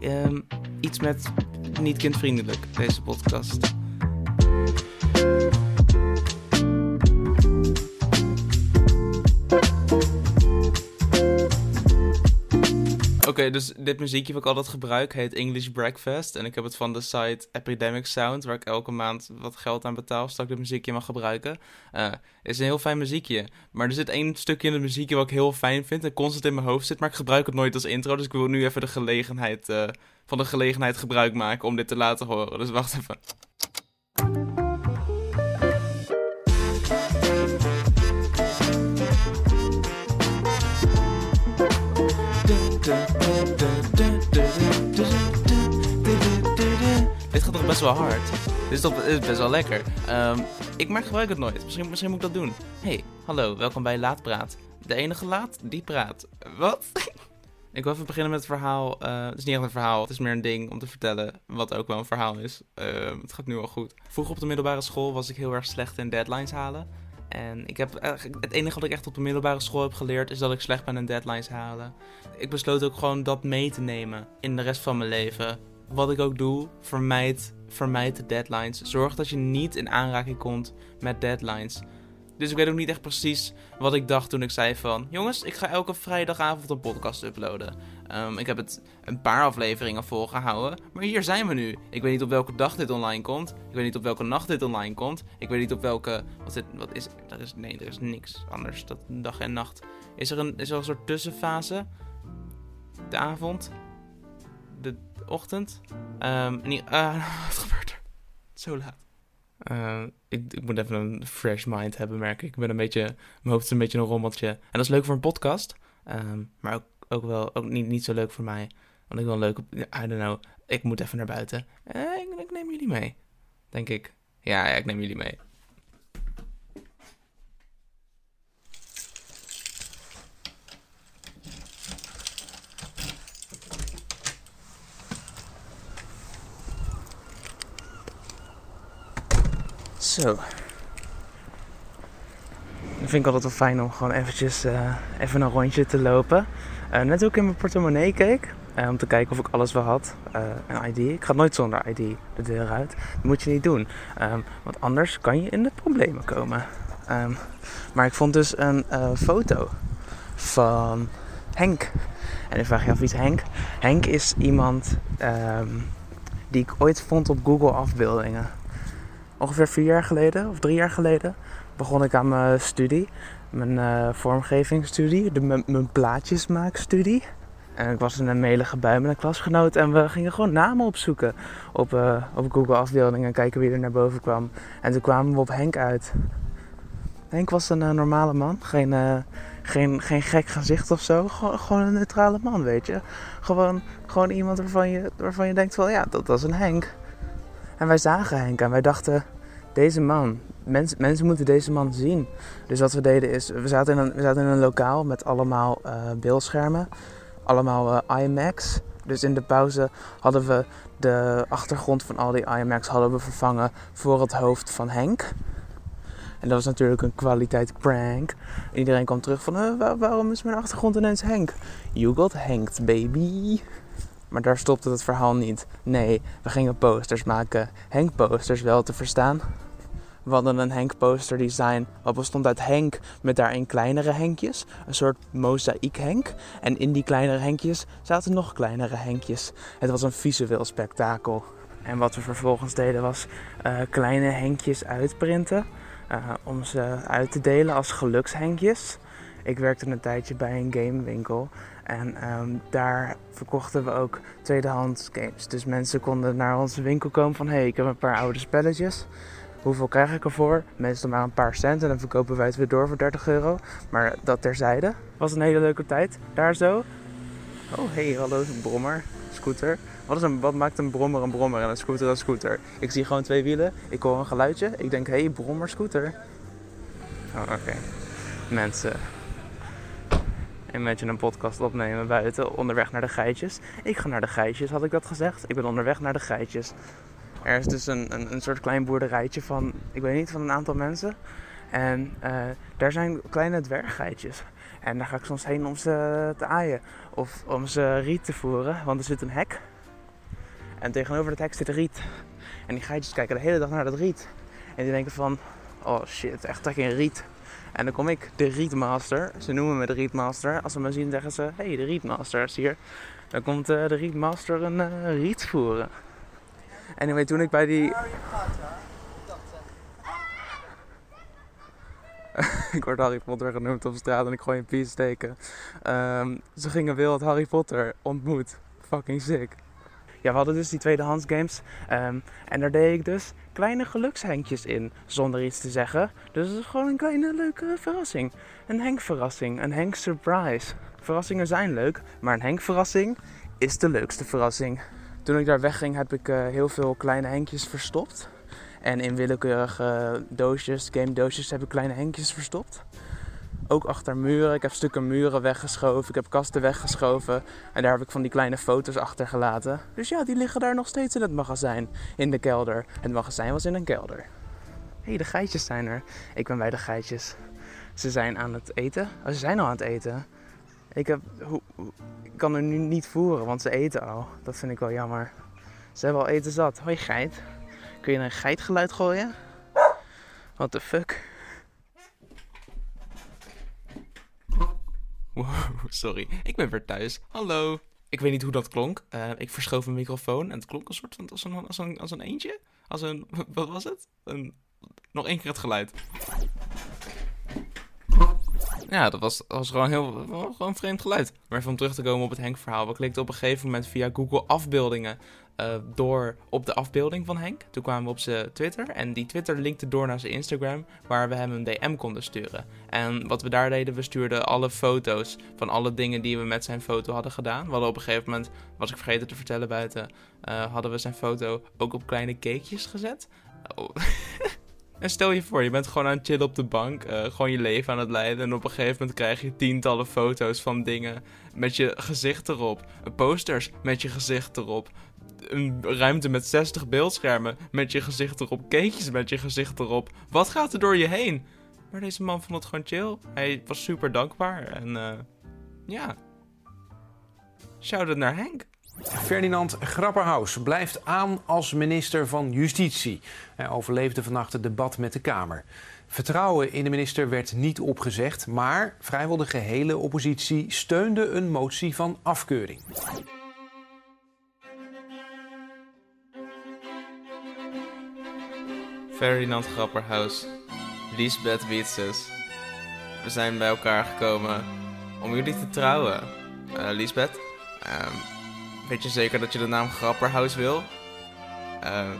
Um, iets met niet kindvriendelijk, deze podcast. Oké, dus dit muziekje wat ik altijd gebruik heet English Breakfast. En ik heb het van de site Epidemic Sound, waar ik elke maand wat geld aan betaal, zodat ik dit muziekje mag gebruiken. Uh, is een heel fijn muziekje. Maar er zit één stukje in het muziekje wat ik heel fijn vind en constant in mijn hoofd zit, maar ik gebruik het nooit als intro. Dus ik wil nu even de gelegenheid, uh, van de gelegenheid gebruik maken om dit te laten horen. Dus wacht even. Best wel hard. Dit is toch is best wel lekker. Um, ik maar gebruik het nooit. Misschien, misschien moet ik dat doen. Hey, hallo, welkom bij Laatpraat. De enige laat die praat. Wat? ik wil even beginnen met het verhaal. Uh, het is niet echt een verhaal, het is meer een ding om te vertellen. Wat ook wel een verhaal is. Uh, het gaat nu al goed. Vroeger op de middelbare school was ik heel erg slecht in deadlines halen. En ik heb, het enige wat ik echt op de middelbare school heb geleerd is dat ik slecht ben in deadlines halen. Ik besloot ook gewoon dat mee te nemen in de rest van mijn leven. Wat ik ook doe, vermijd, vermijd de deadlines. Zorg dat je niet in aanraking komt met deadlines. Dus ik weet ook niet echt precies wat ik dacht toen ik zei van... Jongens, ik ga elke vrijdagavond een podcast uploaden. Um, ik heb het een paar afleveringen volgehouden. Maar hier zijn we nu. Ik weet niet op welke dag dit online komt. Ik weet niet op welke nacht dit online komt. Ik weet niet op welke... Wat, wat is er? Is, nee, er is niks anders dan dag en nacht. Is er een, is er een soort tussenfase? De avond? Ochtend? Um, niet, uh, wat gebeurt er? Zo laat. Uh, ik, ik, moet even een fresh mind hebben, merk ik. Ik ben een beetje, mijn hoofd is een beetje een rommeltje. En dat is leuk voor een podcast, um, maar ook, ook wel ook niet, niet zo leuk voor mij. Want ik wil leuk op, I don't know, ik moet even naar buiten. Uh, ik, neem jullie mee, denk ik. Ja, ik neem jullie mee. Zo. Dan vind ik altijd wel fijn om gewoon eventjes uh, even een rondje te lopen. Uh, net ook in mijn portemonnee keek. Uh, om te kijken of ik alles wel had. een ID. Ik ga nooit zonder ID de deur uit. Dat moet je niet doen. Um, want anders kan je in de problemen komen. Um, maar ik vond dus een foto van Henk. En dan vraag je af wie is Henk? Henk is iemand um, die ik ooit vond op Google afbeeldingen ongeveer vier jaar geleden of drie jaar geleden begon ik aan mijn studie. Mijn uh, vormgevingsstudie, de, mijn plaatjesmaakstudie. En ik was in een melige bui met een klasgenoot en we gingen gewoon namen opzoeken op, uh, op Google afbeeldingen en kijken wie er naar boven kwam. En toen kwamen we op Henk uit. Henk was een uh, normale man, geen, geen, geen gek gezicht of zo. Gewoon, gewoon een neutrale man, weet je. Gewoon, gewoon iemand waarvan je, waarvan je denkt van ja, dat was een Henk. En wij zagen Henk en wij dachten, deze man, mens, mensen moeten deze man zien. Dus wat we deden is, we zaten in een, we zaten in een lokaal met allemaal uh, beeldschermen, allemaal uh, IMAX. Dus in de pauze hadden we de achtergrond van al die IMAX hadden we vervangen voor het hoofd van Henk. En dat was natuurlijk een kwaliteit prank. iedereen kwam terug van, uh, waarom is mijn achtergrond ineens Henk? You got hanked, baby. Maar daar stopte het verhaal niet. Nee, we gingen posters maken. Henk posters wel te verstaan. We hadden een Henk poster design wat bestond uit Henk met daarin kleinere Henkjes. Een soort mozaïek Henk. En in die kleinere Henkjes zaten nog kleinere Henkjes. Het was een visueel spektakel. En wat we vervolgens deden was uh, kleine Henkjes uitprinten. Uh, om ze uit te delen als gelukshenkjes. Ik werkte een tijdje bij een gamewinkel. En um, daar verkochten we ook tweedehands games. Dus mensen konden naar onze winkel komen van... hé, hey, ik heb een paar oude spelletjes. Hoeveel krijg ik ervoor? Meestal maar een paar cent en dan verkopen wij het weer door voor 30 euro. Maar dat terzijde. Was een hele leuke tijd. Daar zo. Oh, hey, hallo, brommer, scooter. Wat, is een, wat maakt een brommer een brommer en een scooter een scooter? Ik zie gewoon twee wielen. Ik hoor een geluidje. Ik denk, hé, hey, brommer, scooter. Oh, oké. Mensen en met je een podcast opnemen buiten onderweg naar de geitjes. Ik ga naar de geitjes, had ik dat gezegd? Ik ben onderweg naar de geitjes. Er is dus een, een, een soort klein boerderijtje van, ik weet niet, van een aantal mensen. En uh, daar zijn kleine dwerggeitjes. En daar ga ik soms heen om ze te aaien. Of om ze riet te voeren, want er zit een hek. En tegenover het hek zit een riet. En die geitjes kijken de hele dag naar dat riet. En die denken van, oh shit, echt geen riet. En dan kom ik, de Rietmaster. Ze noemen me de Rietmaster. Als ze me zien zeggen ze, hey, de Rietmaster is hier. Dan komt uh, de Rietmaster een uh, riet voeren. En anyway, toen ik bij die... ik word Harry Potter genoemd op straat en ik gooi een piece steken. Um, ze gingen wild Harry Potter ontmoet. Fucking sick. Ja, we hadden dus die tweedehands games. Um, en daar deed ik dus kleine gelukshenkjes in, zonder iets te zeggen. Dus het is gewoon een kleine leuke verrassing. Een Henk-verrassing, een Henk-surprise. Verrassingen zijn leuk, maar een Henk-verrassing is de leukste verrassing. Toen ik daar wegging heb ik uh, heel veel kleine Henkjes verstopt. En in willekeurige doosjes, game doosjes, heb ik kleine Henkjes verstopt. Ook achter muren. Ik heb stukken muren weggeschoven. Ik heb kasten weggeschoven. En daar heb ik van die kleine foto's achtergelaten. Dus ja, die liggen daar nog steeds in het magazijn. In de kelder. Het magazijn was in een kelder. Hé, hey, de geitjes zijn er. Ik ben bij de geitjes. Ze zijn aan het eten. Oh, ze zijn al aan het eten. Ik, heb, hoe, kan er nu niet voeren, want ze eten al. Dat vind ik wel jammer. Ze hebben al eten zat. Hoi geit. Kun je een geitgeluid gooien? What the fuck? sorry. Ik ben weer thuis. Hallo. Ik weet niet hoe dat klonk. Uh, ik verschoof mijn microfoon en het klonk een soort van als een, als een, als een eentje. Als een, wat was het? Nog één keer het geluid. Ja, dat was, was gewoon heel gewoon vreemd geluid. Maar even om terug te komen op het Henk-verhaal. We klikten op een gegeven moment via Google afbeeldingen uh, door op de afbeelding van Henk. Toen kwamen we op zijn Twitter. En die Twitter linkte door naar zijn Instagram, waar we hem een DM konden sturen. En wat we daar deden, we stuurden alle foto's van alle dingen die we met zijn foto hadden gedaan. We hadden op een gegeven moment, was ik vergeten te vertellen buiten, uh, hadden we zijn foto ook op kleine cakejes gezet. Oh. En stel je voor, je bent gewoon aan het chillen op de bank, uh, gewoon je leven aan het leiden. En op een gegeven moment krijg je tientallen foto's van dingen met je gezicht erop. Posters met je gezicht erop. Een ruimte met 60 beeldschermen met je gezicht erop. Cakejes met je gezicht erop. Wat gaat er door je heen? Maar deze man vond het gewoon chill. Hij was super dankbaar. En uh, ja. Shout-out naar Henk. Ferdinand Grapperhaus blijft aan als minister van Justitie. Hij overleefde vannacht het debat met de Kamer. Vertrouwen in de minister werd niet opgezegd, maar vrijwel de gehele oppositie steunde een motie van afkeuring. Ferdinand Grapperhaus, Lisbeth Wietses. We zijn bij elkaar gekomen om jullie te trouwen. Uh, Lisbeth, um, Weet je zeker dat je de naam Grapperhaus wil? Uh,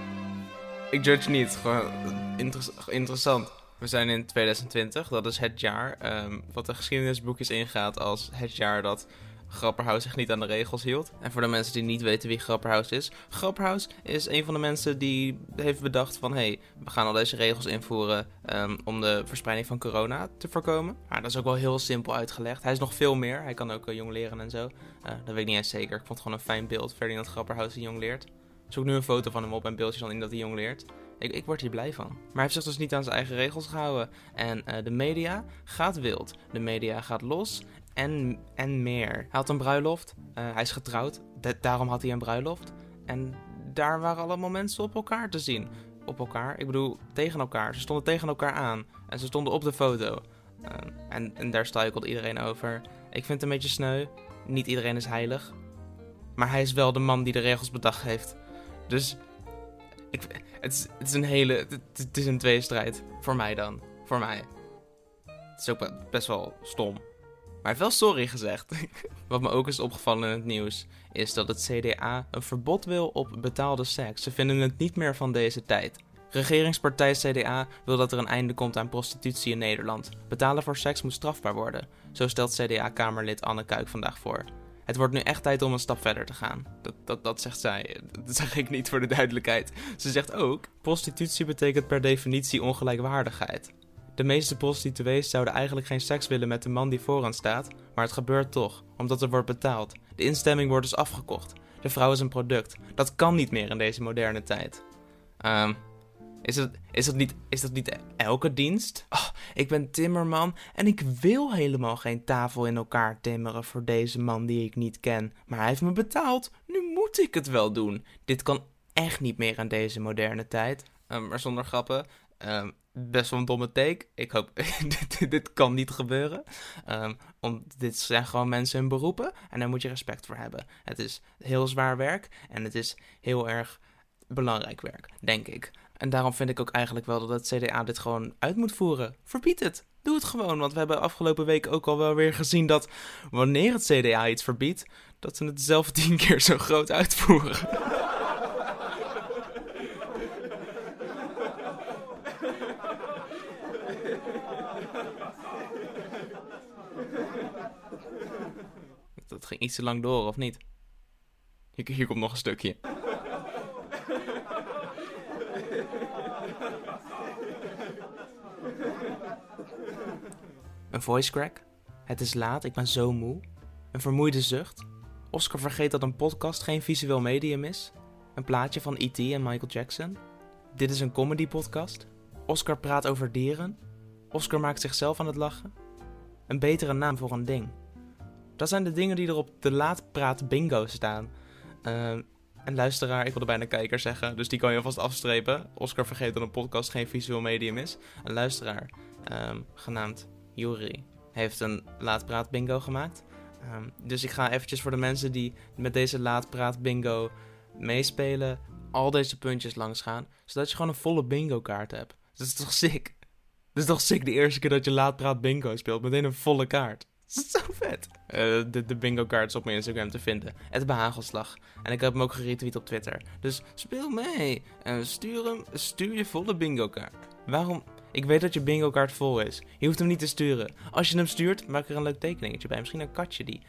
ik judge niet, gewoon interessant. We zijn in 2020, dat is het jaar um, wat de geschiedenisboekjes ingaat als het jaar dat Grapperhaus zich niet aan de regels hield. En voor de mensen die niet weten wie Grapperhaus is. Grapperhaus is een van de mensen die heeft bedacht van... hé, hey, we gaan al deze regels invoeren um, om de verspreiding van corona te voorkomen. Maar dat is ook wel heel simpel uitgelegd. Hij is nog veel meer. Hij kan ook uh, jong leren en zo. Uh, dat weet ik niet eens zeker. Ik vond het gewoon een fijn beeld. Ferdinand Grapperhaus die jong leert. Zoek nu een foto van hem op en beeldjes dan in dat hij jong leert. Ik, ik, word hier blij van. Maar hij heeft zich dus niet aan zijn eigen regels gehouden. En uh, de media gaat wild. De media gaat los en, en meer. Hij had een bruiloft. Uh, hij is getrouwd. daarom had hij een bruiloft. En daar waren allemaal mensen op elkaar te zien. Op elkaar? Ik bedoel, tegen elkaar. Ze stonden tegen elkaar aan. En ze stonden op de foto. Uh, en, en daar struikelde iedereen over. Ik vind het een beetje sneu. Niet iedereen is heilig. Maar hij is wel de man die de regels bedacht heeft. Dus ik, het, is, het is een hele. Het is een tweestrijd. Voor mij dan. Voor mij. Het is ook best wel stom. Maar wel sorry gezegd. Wat me ook is opgevallen in het nieuws, is dat het CDA een verbod wil op betaalde seks. Ze vinden het niet meer van deze tijd. Regeringspartij CDA wil dat er een einde komt aan prostitutie in Nederland. Betalen voor seks moet strafbaar worden. Zo stelt CDA-kamerlid Anne Kuik vandaag voor. Het wordt nu echt tijd om een stap verder te gaan. Dat, dat, dat zegt zij. Dat zeg ik niet voor de duidelijkheid. Ze zegt ook: prostitutie betekent per definitie ongelijkwaardigheid. De meeste prostituees zouden eigenlijk geen seks willen met de man die vooraan staat, maar het gebeurt toch, omdat er wordt betaald. De instemming wordt dus afgekocht. De vrouw is een product. Dat kan niet meer in deze moderne tijd. Um, Is dat, is, niet, is dat niet elke dienst? Oh, ik ben timmerman en ik wil helemaal geen tafel in elkaar timmeren voor deze man die ik niet ken. Maar hij heeft me betaald, nu moet ik het wel doen. Dit kan echt niet meer aan deze moderne tijd. Um, maar zonder grappen, um, best wel een domme take. Ik hoop, dit, dit, kan niet gebeuren. Um, dit zijn gewoon mensen hun beroepen en daar moet je respect voor hebben. Het is heel zwaar werk en het is heel erg belangrijk werk, denk ik. En daarom vind ik ook eigenlijk wel dat het CDA dit gewoon uit moet voeren. Verbied het. Doe het gewoon, want we hebben afgelopen week ook al wel weer gezien dat wanneer het CDA iets verbiedt, dat ze het zelf tien keer zo groot uitvoeren. Dat ging iets te lang door, of niet? Hier, komt nog een stukje. Een voice crack. Het is laat, ik ben zo moe. Een vermoeide zucht. Oscar vergeet dat een podcast geen visueel medium is. Een plaatje van E.T. en Michael Jackson. Dit is een comedy podcast. Oscar praat over dieren. Oscar maakt zichzelf aan het lachen. Een betere naam voor een ding. Dat zijn de dingen die er op de laatpraat bingo staan. Uh, en luisteraar, ik wilde bijna kijker zeggen, dus die kan je alvast afstrepen. Oscar vergeet dat een podcast geen visueel medium is. Een luisteraar, um, genaamd Yuri, heeft een laatpraat bingo gemaakt. Um, dus ik ga eventjes voor de mensen die met deze laatpraat bingo meespelen, al deze puntjes langs gaan, zodat je gewoon een volle bingo kaart hebt. Dat is toch sick? Is toch sick de eerste keer dat je laatpraat bingo speelt, meteen een volle kaart. Is zo vet. Uh, de, de bingo cards op mijn Instagram te vinden. Het behagelslag. En ik heb hem ook geretweet op Twitter. Dus speel mee. En stuur, hem, stuur je volle bingo kaart. Waarom? Ik weet dat je bingo kaart vol is. Je hoeft hem niet te sturen. Als je hem stuurt, maak er een leuk tekeningetje bij. Misschien een katje die,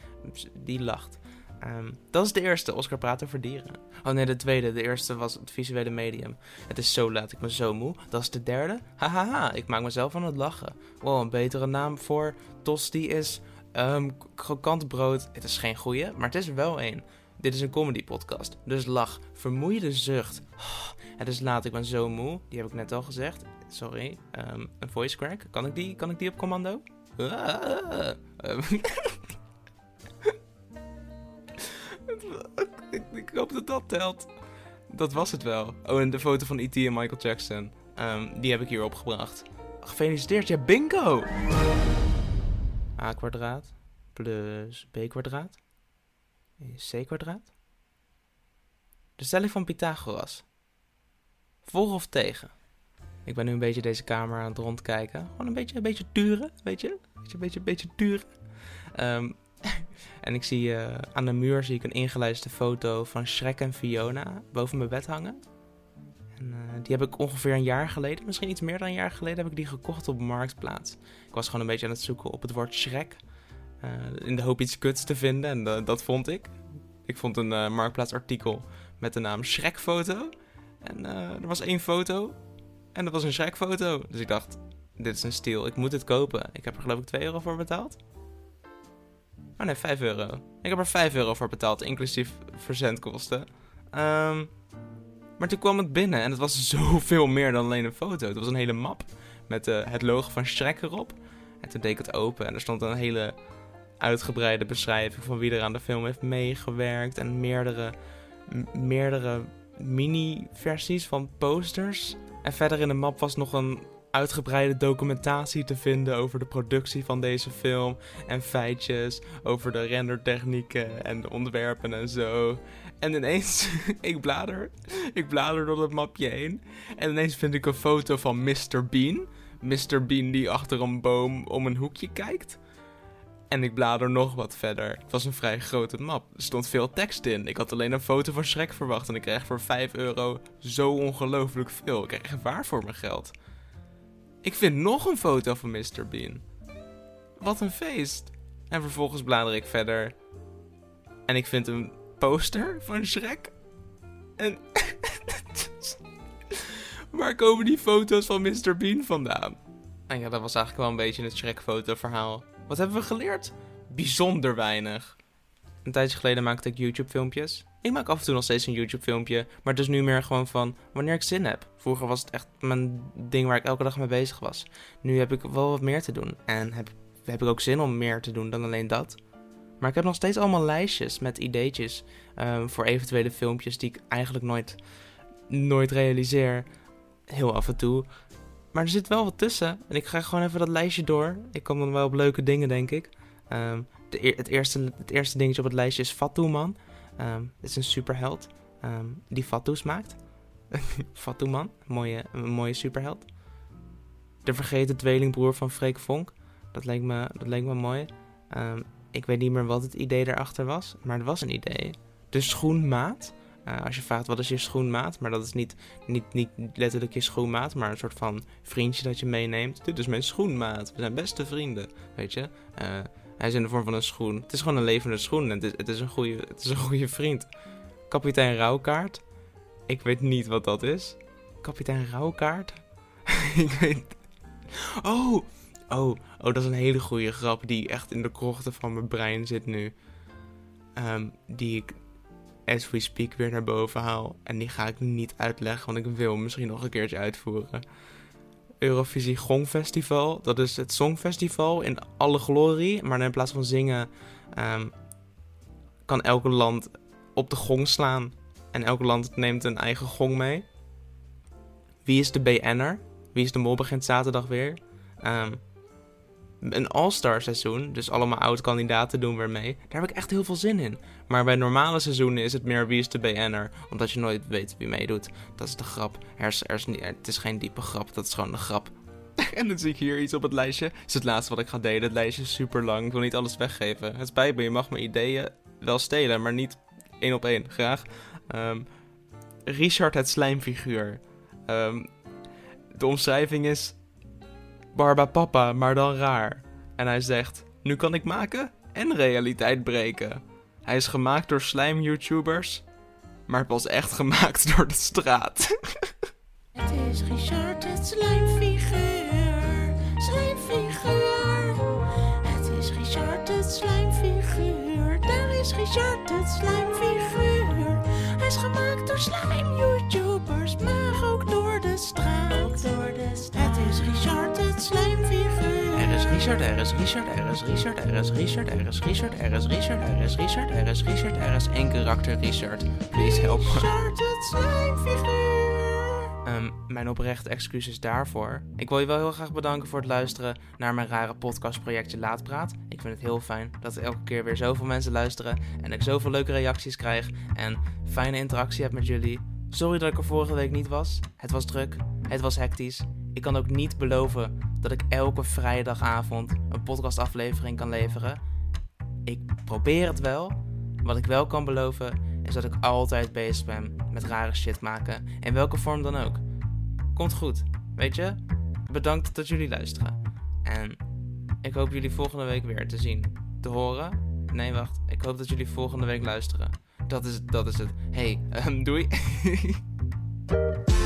die lacht. Um, dat is de eerste. Oscar praat over dieren. Oh nee, de tweede. De eerste was het visuele medium. Het is zo laat, ik ben zo moe. Dat is de derde. Hahaha, ik maak mezelf aan het lachen. Wow, een betere naam voor tosti is Um, het is geen goeie, maar het is wel één. Dit is een comedy podcast, dus lach, vermoeide zucht. Oh, het is laat, ik ben zo moe, die heb ik net al gezegd. Sorry, um, een voice crack, kan ik die, kan ik die op commando? Ah. ik, hoop dat dat telt. Dat was het wel. Oh, en de foto van E.T. en Michael Jackson, die heb ik hier opgebracht. Gefeliciteerd, ja bingo! a kwadraat plus b kwadraat is c kwadraat. De stelling van Pythagoras. Voor of tegen? Ik ben nu een beetje deze kamer aan het rondkijken. Gewoon een beetje, een beetje turen, weet je? Een beetje, een beetje, een beetje turen. Um, en ik zie uh, aan de muur zie ik een ingelijste foto van Shrek en Fiona boven mijn bed hangen. En, uh, die heb ik ongeveer een jaar geleden, misschien iets meer dan een jaar geleden, heb ik die gekocht op Marktplaats. Ik was gewoon een beetje aan het zoeken op het woord Shrek. Uh, in de hoop iets kuts te vinden en dat vond ik. Ik vond een Marktplaats artikel met de naam Shrek-foto. En er was één foto en dat was een Shrek-foto. Dus ik dacht, dit is een stil, ik moet het kopen. Ik heb er geloof ik 2 euro voor betaald. Oh nee, 5 euro. Ik heb er 5 euro voor betaald, inclusief verzendkosten. Um, maar toen kwam het binnen en het was zoveel meer dan alleen een foto. Het was een hele map met uh, het logo van Shrek erop. En toen deed ik het open en er stond een hele uitgebreide beschrijving van wie er aan de film heeft meegewerkt. En meerdere, meerdere mini-versies van posters. En verder in de map was nog een uitgebreide documentatie te vinden over de productie van deze film. En feitjes over de rendertechnieken en de ontwerpen en zo. En ineens, ik blader, ik blader door het mapje heen. En ineens vind ik een foto van Mr. Bean. Mr. Bean die achter een boom om een hoekje kijkt. En ik blader nog wat verder. Het was een vrij grote map. Er stond veel tekst in. Ik had alleen een foto van Shrek verwacht. En ik kreeg voor 5 euro zo ongelooflijk veel. Ik kreeg waar voor mijn geld. Ik vind nog een foto van Mr. Bean. Wat een feest. En vervolgens blader ik verder. En ik vind een poster van Shrek. En. Waar komen die foto's van Mr. Bean vandaan? En ja, dat was eigenlijk wel een beetje het Shrek-foto-verhaal. Wat hebben we geleerd? Bijzonder weinig. Een tijdje geleden maakte ik YouTube-filmpjes. Ik maak af en toe nog steeds een YouTube-filmpje, maar het is nu meer gewoon van wanneer ik zin heb. Vroeger was het echt mijn ding waar ik elke dag mee bezig was. Nu heb ik wel wat meer te doen en heb, heb ik ook zin om meer te doen dan alleen dat. Maar ik heb nog steeds allemaal lijstjes met ideetjes um, voor eventuele filmpjes die ik eigenlijk nooit, nooit realiseer. Heel af en toe. Maar er zit wel wat tussen. En ik ga gewoon even dat lijstje door. Ik kom dan wel op leuke dingen, denk ik. Um, het, eerste, het eerste dingetje op het lijstje is Fatou Man. Um, dit is een superheld um, die Fatou's maakt. Fatou Man, mooie, een mooie superheld. De vergeten tweelingbroer van Freek Vonk. Dat leek me, dat me mooi. Um, ik weet niet meer wat het idee erachter was, maar het was een idee. De schoenmaat. Uh, als je vraagt wat is je schoenmaat, maar dat is niet, niet, niet letterlijk je schoenmaat, maar een soort van vriendje dat je meeneemt. Dit is mijn schoenmaat. We zijn beste vrienden, weet je. Uh, hij is in de vorm van een schoen. Het is gewoon een levende schoen. Het is, het is, een, goede, het is een goede vriend. Kapitein Rouwkaart. Ik weet niet wat dat is. Kapitein Rouwkaart? ik weet... Oh! Oh, oh, dat is een hele goede grap die echt in de krochten van mijn brein zit nu. Um, die ik, as we speak, weer naar boven haal. En die ga ik niet uitleggen, want ik wil misschien nog een keertje uitvoeren. Eurovisie Gongfestival. Dat is het Songfestival in alle glorie. Maar in plaats van zingen um, kan elke land op de gong slaan. En elk land neemt een eigen gong mee. Wie is de BN'er? Wie is de mol begint zaterdag weer? Um, een all-star seizoen, dus allemaal oud-kandidaten doen weer mee. Daar heb ik echt heel veel zin in. Maar bij normale seizoenen is het meer wie is de BN'er, omdat je nooit weet wie meedoet. Dat is de grap. Niet, het is geen diepe grap, dat is gewoon een grap. en dan zie ik hier iets op het lijstje. Is het laatste wat ik ga delen. Het lijstje is super lang. Ik wil niet alles weggeven. Het spijt me, je mag mijn ideeën wel stelen, maar niet één op één. Graag. Um, Richard het slijmfiguur. Um, de omschrijving is Barba Papa, maar dan raar. En hij zegt: Nu kan ik maken en realiteit breken. Hij is gemaakt door slijm-YouTubers, maar pas echt gemaakt door de straat. het is Richard het slijmfiguur, slijmfiguur. Het is Richard het slijmfiguur, daar is Richard het slijmfiguur. Hij is gemaakt door slijm-YouTubers, maar Richard, er is Richard, er is Richard, er is Richard, er is Richard, er is Richard, er is Richard, er is Richard, er is één karakter Richard. Please help me. Richard het slijmfiguur. Um, mijn oprechte excuses daarvoor. Ik wil je wel heel graag bedanken voor het luisteren naar mijn rare podcastprojectje Laatpraat. Ik vind het heel fijn dat er elke keer weer zoveel mensen luisteren en ik zoveel leuke reacties krijg en fijne interactie heb met jullie. Sorry dat ik er vorige week niet was. Het was druk, het was hectisch. Ik kan ook niet beloven dat ik elke vrijdagavond een podcastaflevering kan leveren. Ik probeer het wel. Wat ik wel kan beloven is dat ik altijd bezig ben met rare shit maken. In welke vorm dan ook. Komt goed, weet je? Bedankt dat jullie luisteren. En ik hoop jullie volgende week weer te zien. Te horen? Nee, wacht. Ik hoop dat jullie volgende week luisteren. Dat is, dat is het. Hey, um, doei.